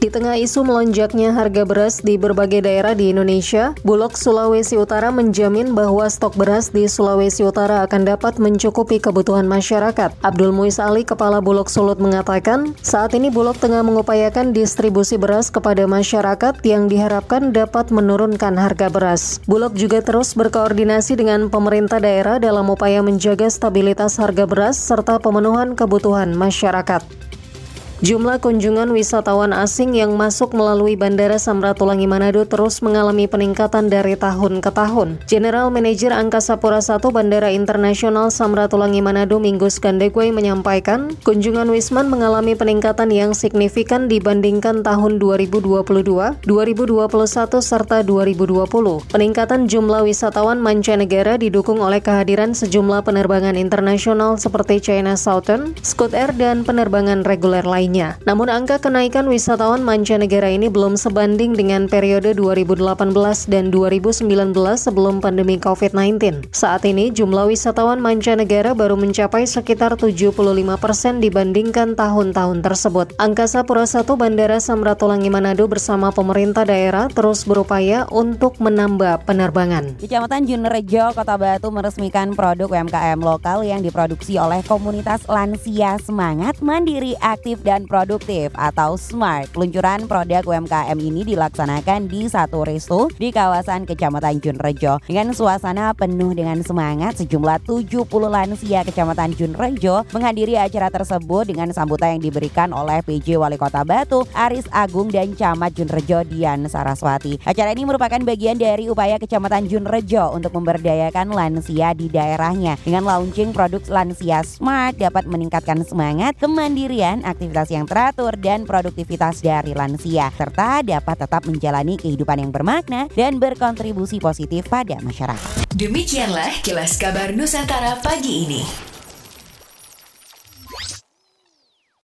Di tengah isu melonjaknya harga beras di berbagai daerah di Indonesia, Bulog Sulawesi Utara menjamin bahwa stok beras di Sulawesi Utara akan dapat mencukupi kebutuhan masyarakat. Abdul Muiz Ali, Kepala Bulog Sulut mengatakan, saat ini Bulog tengah mengupayakan distribusi beras kepada masyarakat yang diharapkan dapat menurunkan harga beras. Bulog juga terus berkoordinasi dengan pemerintah daerah dalam upaya menjaga stabilitas harga beras serta pemenuhan kebutuhan masyarakat. Jumlah kunjungan wisatawan asing yang masuk melalui Bandara Samratulangi Manado terus mengalami peningkatan dari tahun ke tahun. General Manager Angkasa Pura I Bandara Internasional Samratulangi Manado Minggu Skandegwe menyampaikan, kunjungan Wisman mengalami peningkatan yang signifikan dibandingkan tahun 2022, 2021 serta 2020. Peningkatan jumlah wisatawan mancanegara didukung oleh kehadiran sejumlah penerbangan internasional seperti China Southern, Scoot Air dan penerbangan reguler lain lainnya. Namun angka kenaikan wisatawan mancanegara ini belum sebanding dengan periode 2018 dan 2019 sebelum pandemi COVID-19. Saat ini jumlah wisatawan mancanegara baru mencapai sekitar 75 persen dibandingkan tahun-tahun tersebut. Angkasa Pura I Bandara Samratulangi Manado bersama pemerintah daerah terus berupaya untuk menambah penerbangan. Kecamatan Junerejo, Kota Batu meresmikan produk UMKM lokal yang diproduksi oleh komunitas lansia semangat, mandiri, aktif, dan dan produktif atau SMART. Peluncuran produk UMKM ini dilaksanakan di satu resto di kawasan Kecamatan Junrejo dengan suasana penuh dengan semangat sejumlah 70 lansia Kecamatan Junrejo menghadiri acara tersebut dengan sambutan yang diberikan oleh PJ Wali Kota Batu, Aris Agung dan Camat Junrejo Dian Saraswati. Acara ini merupakan bagian dari upaya Kecamatan Junrejo untuk memberdayakan lansia di daerahnya dengan launching produk lansia smart dapat meningkatkan semangat, kemandirian, aktivitas yang teratur dan produktivitas dari lansia serta dapat tetap menjalani kehidupan yang bermakna dan berkontribusi positif pada masyarakat. Demikianlah kilas kabar Nusantara pagi ini.